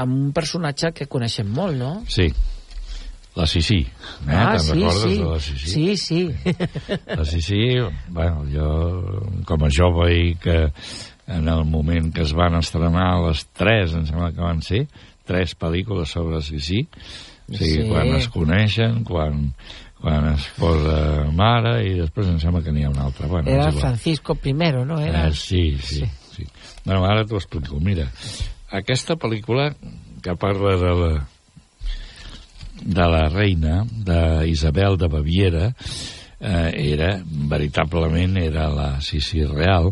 amb un personatge que coneixem molt, no? Sí. La Sissi. Eh? Ah, Te'n sí, recordes sí. de la Sissi? Sí, sí. La Sissi, bueno, jo com a jove i que en el moment que es van estrenar les tres, em sembla que van ser, tres pel·lícules sobre Sissi, o sigui, Sí. quan es coneixen, quan, quan es posa mare, i després em sembla que n'hi ha una altra. Bueno, Era. Francisco I, no? Era... Eh, sí, sí, sí. Bueno, ara t'ho explico. Mira, aquesta pel·lícula que parla de la de la reina, d'Isabel de Baviera, eh, era, veritablement, era la Sissi real,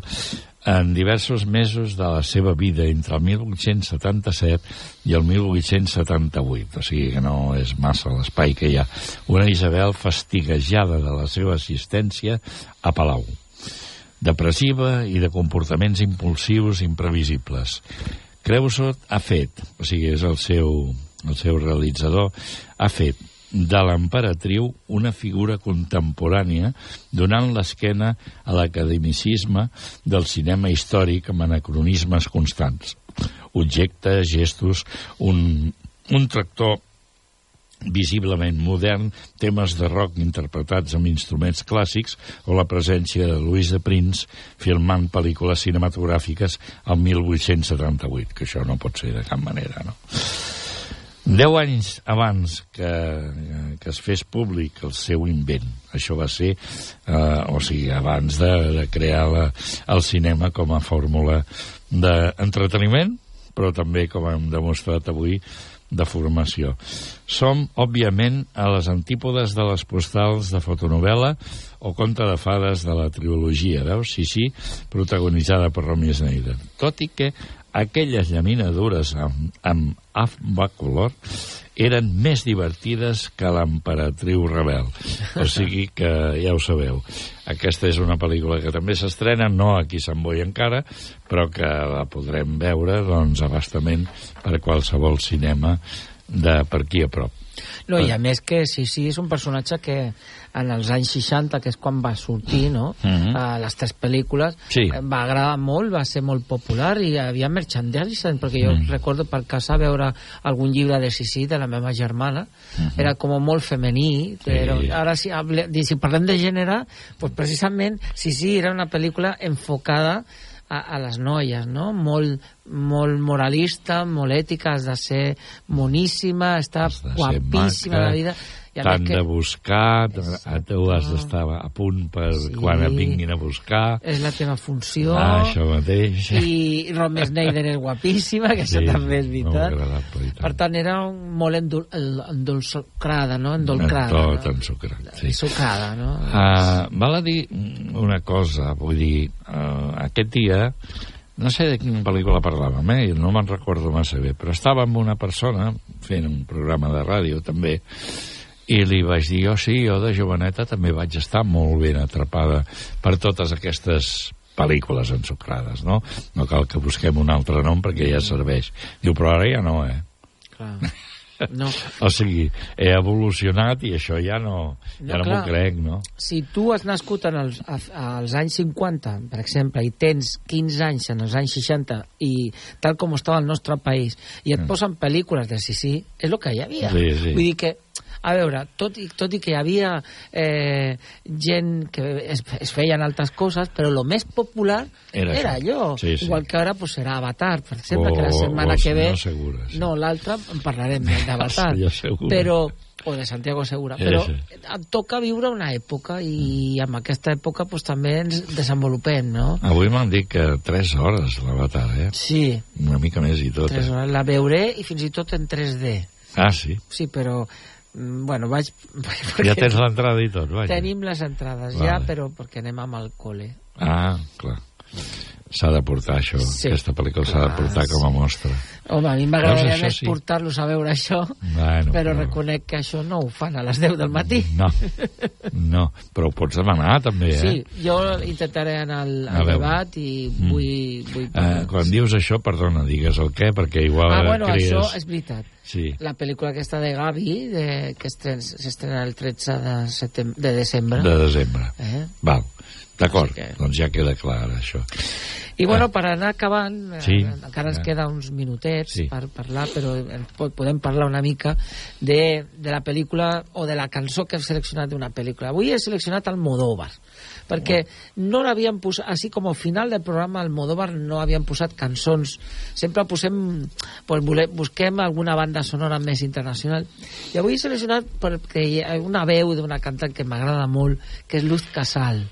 en diversos mesos de la seva vida entre el 1877 i el 1878, o sigui que no és massa l'espai que hi ha. Una Isabel fastiguejada de la seva assistència a Palau. Depressiva i de comportaments impulsius imprevisibles. Creusot ha fet, o sigui, és el seu, el seu realitzador, ha fet de l'emperatriu una figura contemporània donant l'esquena a l'academicisme del cinema històric amb anacronismes constants. Objectes, gestos, un, un tractor visiblement modern, temes de rock interpretats amb instruments clàssics o la presència de Louis de Prince filmant pel·lícules cinematogràfiques al 1878, que això no pot ser de cap manera, no? Deu anys abans que, que es fes públic el seu invent, això va ser, eh, o sigui, abans de, de crear la, el cinema com a fórmula d'entreteniment, però també, com hem demostrat avui, de formació. Som, òbviament, a les antípodes de les postals de fotonovela o conte de fades de la trilogia, veus? Sí, sí, protagonitzada per Romy Schneider. Tot i que aquelles llaminadures amb, amb AFBA color eren més divertides que l'emperatriu rebel. O sigui que ja ho sabeu. Aquesta és una pel·lícula que també s'estrena, no aquí a Sant Boi encara, però que la podrem veure doncs, abastament per qualsevol cinema de per aquí a prop. No, i a més que sí, sí, és un personatge que en els anys 60, que és quan va sortir, no?, Mhm. a les tres pel·lícules, Sí. eh, va agradar molt, va ser molt popular i hi havia merchandising, perquè jo Mm. recordo per casa veure algun llibre de Sissi de la meva germana, Mhm. era com molt femení, però Sí. ara si, si parlem de gènere, pues precisament Sissi era una pel·lícula enfocada a, a les noies, no? Molt, molt moralista, molt ètica, has de ser moníssima, està guapíssima la vida. T'han que de buscar, a tu has d'estar a punt per Sí. quan et vinguin a buscar. és la teva funció. Ah, això mateix. I Romy Schneider és guapíssima, que això Sí, també és veritat. agradable. Per tant, era un, molt endol, endolcrada, no? Endolcrada. Tot no? ensucrat, sí. Sucrada, no? Uh, val a dir una cosa, vull dir, uh, aquest dia, no sé de quina pel·lícula parlàvem, eh? no me'n recordo massa bé, però estava amb una persona fent un programa de ràdio també, i li vaig dir, oh sí, jo de joveneta també vaig estar molt ben atrapada per totes aquestes pel·lícules ensucrades, no? No cal que busquem un altre nom perquè ja serveix. Diu, però ara ja no, eh? Clar. No. O sigui, he evolucionat i això ja no, ja no, No, m'ho crec, no? Si tu has nascut en els, als anys 50, per exemple, i tens 15 anys en els anys 60, i tal com estava el nostre país, i et posen pel·lícules de Sissi, és el que hi havia. Mm. Sí, sí. Vull dir que, a veure, tot i, tot i que hi havia eh, gent que es, es feien altres coses, però el més popular Era era, allò. Sí, sí. Igual que ara pues, serà Avatar, per exemple, O- que la setmana o que ve... Segura, sí. No, l'altra en parlarem d'Avatar. Però o de Santiago Segura, però sí. et toca viure una època i amb aquesta època pues, també ens desenvolupem, no? Avui m'han dit que 3 hores l'avatar, eh? Sí, Una mica més i tot. tres Eh? hores. la veuré i fins i tot en 3D. Ah, sí? Sí, però, bueno, vaig... Ja tens l'entrada i tot, vaja. Tenim les entrades Vale. ja, però perquè anem amb el col·le. Ah, clar. S'ha de portar això, Sí. aquesta pel·lícula s'ha de portar com a mostra. Home, a mi m'agradaria més sí. portar-los a veure això, Bueno, però però- reconec que això no ho fan a les 10 del matí. No, no, però ho pots demanar també, eh? Sí, jo intentaré anar al, A al debat i Mm. vull... vull Eh, quan dius això, perdona, digues el què, perquè igual ah, bueno, cries... això és veritat. Sí, La pel·lícula aquesta de Gavi, de, que estren- s'estrena el 13 de, setem de desembre. de desembre. Eh? Val, d'acord, que- doncs ja queda clar això. I bueno, per anar acabant, eh, Sí. encara ens Eh. queda uns minutets Sí. per parlar, però po- podem parlar una mica de, de la pel·lícula o de la cançó que hem seleccionat d'una pel·lícula. Avui he seleccionat Almodóvar, perquè no l'havien posat, així com al final del programa Almodóvar no havien posat cançons, sempre posem, pues, vole- busquem alguna banda sonora més internacional, i avui he seleccionat perquè hi ha una veu d'una cantant que m'agrada molt, que és Luz Casal,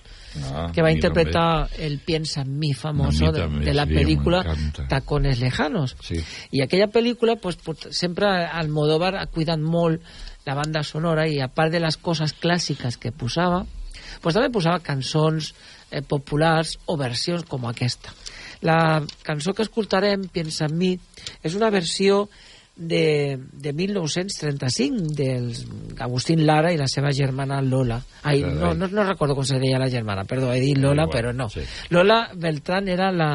Ah, que va a interpretar el Piensa en mí famoso de, de la sí, película. Tacones Lejanos. Sí. I aquella pel·lícula, pues, sempre Almodóvar ha cuidat molt la banda sonora i a part de les coses clàssiques que posava, pues també posava cançons eh, populars o versions com aquesta. La cançó que escoltarem, Piensa en mi, és una versió de, de 1935 dels Agustín Lara i la seva germana Lola. Ai, no, no, no recordo com se deia la germana, perdó, he dit Lola, però no. sí. Lola Beltrán era la,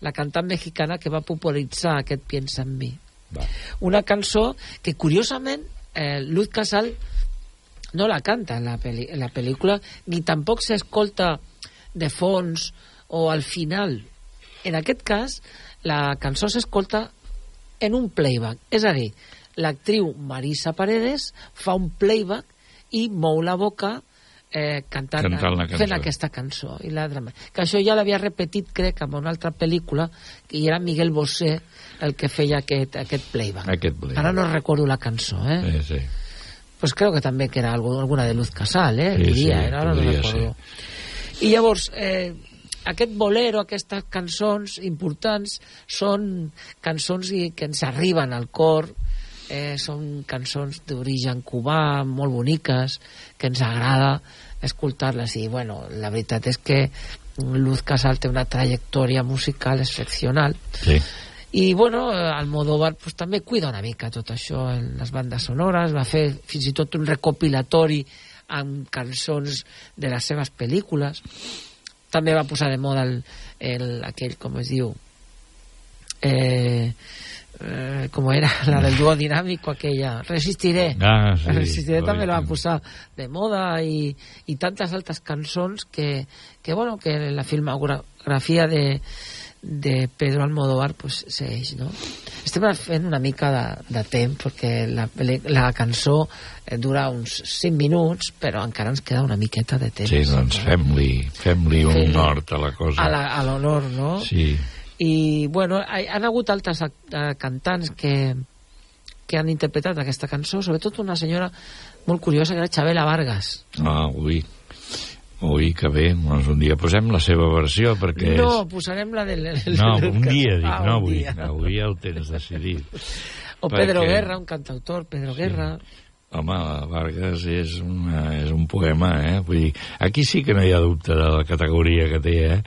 la cantant mexicana que va popularitzar aquest Piensa en mi. Va. Una cançó que, curiosament, eh, Luz Casal no la canta en la, peli en la pel·lícula, ni tampoc s'escolta de fons o al final. En aquest cas, la cançó s'escolta en un playback. És a dir, l'actriu Marisa Paredes fa un playback i mou la boca eh, cantant, Cantant la cançó. fent aquesta cançó. I la drama. Que això ja l'havia repetit, crec, en una altra pel·lícula, que era Miguel Bosé el que feia aquest, aquest playback. Aquest playback. Ara no recordo la cançó, eh? Sí, sí. Pues creo que també que era algo, alguna de Luz Casal, eh? Sí, Diria, sí, eh? Ara no podria recordo. I llavors, eh, aquest bolero, aquestes cançons importants, són cançons que ens arriben al cor, eh, són cançons d'origen cubà, molt boniques, que ens agrada escoltar-les. I, bueno, la veritat és que Luz Casal té una trajectòria musical excepcional. Sí. I, bueno, Almodóvar pues, també cuida una mica tot això en les bandes sonores, va fer fins i tot un recopilatori amb cançons de les seves pel·lícules. També va posar de moda el, el, aquell, com es diu, eh, eh, com era, la del dúo dinàmico, aquella, Resistiré. Ah, sí. Resistiré Oi, també la va sí. posar de moda i, i tantes altres cançons que, que, bueno, que la filmografia de, de Pedro Almodóvar pues, segueix, no? Estem fent una mica de, de temps perquè la, la cançó eh, dura uns 5 minuts però encara ens queda una miqueta de temps Sí, doncs fem-li fem un Fem-li nord a la cosa. a l'honor, no? Sí. i bueno, hi han hagut altres eh, cantants que, que han interpretat aquesta cançó, sobretot una senyora molt curiosa que era Xabela Vargas Ah, ui. Ui, que bé. Doncs un dia posem la seva versió, perquè no, és... posarem la del... No, un dia, dic, Ah, no un avui. dia. Avui ja ho tens decidit. o Pedro perquè- Guerra, un cantautor Pedro Guerra Home, la Vargas és, una, és un poema, eh? Vull dir, aquí sí que no hi ha dubte de la categoria que té, eh?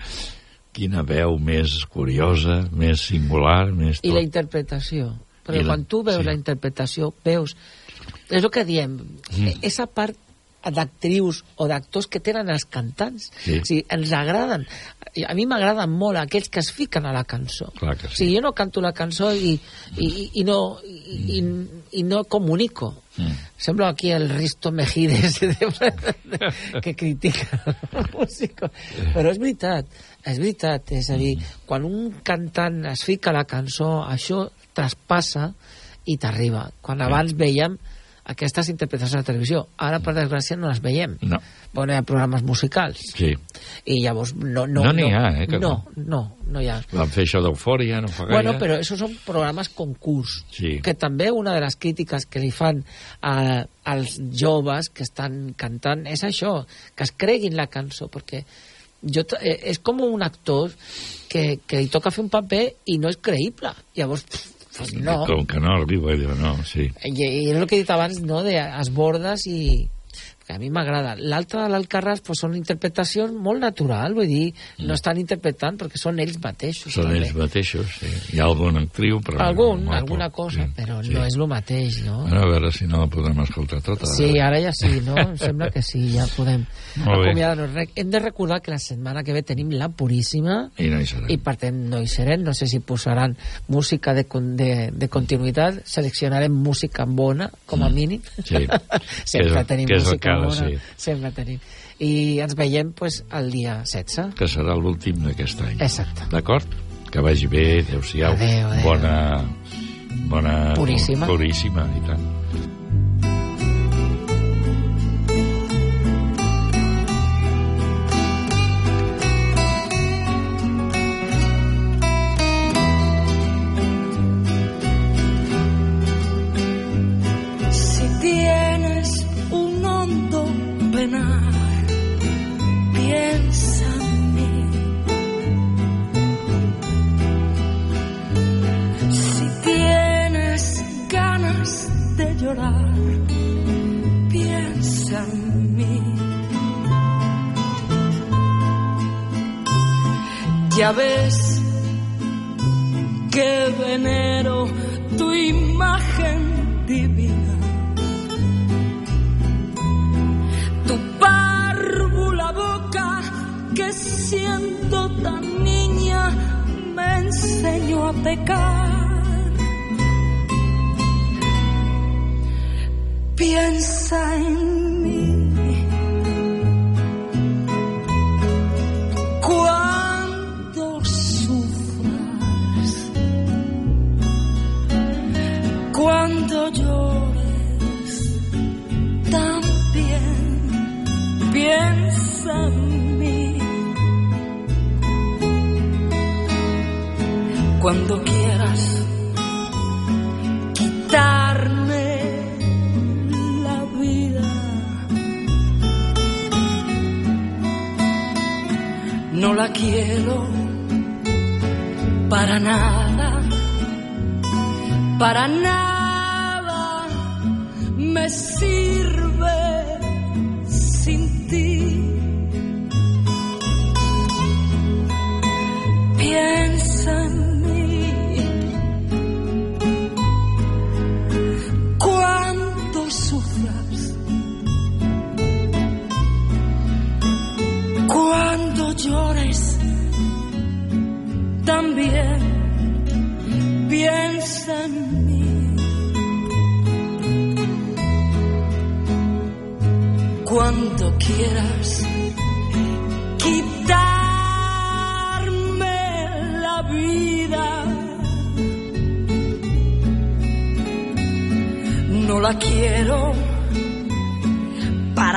Quina veu més curiosa, més singular, més i la tot. interpretació perquè I la- quan tu veus sí. la interpretació veus és el que diem Mm. esa part d'actrius o d'actors que tenen els cantants. Sí. o sigui, ens agraden. A mi m'agraden molt aquells que es fiquen a la cançó. Clar que o sí. sigui, jo no canto la cançó i, i, i, no, i, i, i no comunico. Mm. sembla aquí el Risto Mejides que critica el músico però és veritat és veritat, és a dir quan un cantant es fica a la cançó això traspassa i t'arriba. Quan abans veiem aquestes interpretacions a la televisió ara per desgràcia no les veiem No. bueno, hi ha programes musicals Sí. i llavors no no, No n'hi ha, eh, que no, no, no hi ha Van fer això d'eufòria, no fa gaire. Bueno, però esos són programes concurs. Sí. Que també una de les crítiques que li fan a, als joves que estan cantant és això, que es creguin la cançó, perquè jo, eh, és com un actor que, que li toca fer un paper i no és creïble. Llavors, pues no. Com que no arriba, diu, no, sí. I, I és el que he dit abans, no?, de i... que a mi m'agrada. L'altra de l'Alcarràs pues, són interpretacions molt natural, vull dir, no estan interpretant perquè són ells mateixos. Són també. ells mateixos, sí. Hi ha alguna actriu, però... Algun, molt alguna cosa, però no és el mateix, no? Bueno, a veure si no la podem escoltar tota. Sí, ara ja sí, no? Em sembla que sí, ja podem acomiadar-nos. Hem de recordar que la setmana que ve tenim la Puríssima I no hi serem. i per tant no hi serem. No sé si posaran música de, de, de continuïtat, seleccionarem música bona, com a mínim. Sí. sempre Que és- tenim que és el música bona. ser. Sempre tenim. I ens veiem pues, el dia 16. Que serà l'últim d'aquest any. Exacte. D'acord? Que vagi bé, adeu-siau. Adéu, adéu. Bona... Bona... Puríssima. Puríssima, i tant. Piensa en mí. Ya ves que venero tu imagen divina. Tu párvula boca que siendo tan niña me enseñó a pecar. Piensa en para nada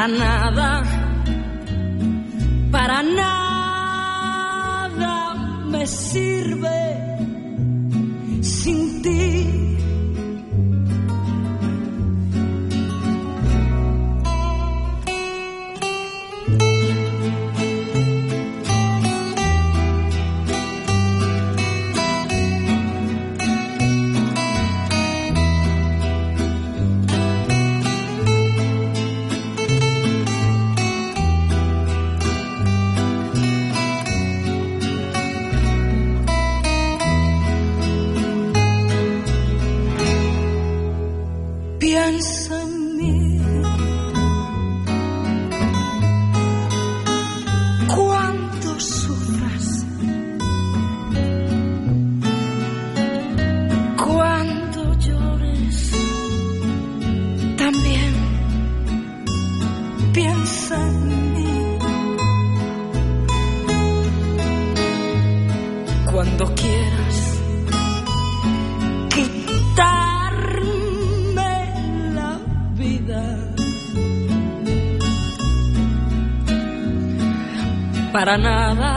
para nada, para nada me sirve sin ti. Para nada,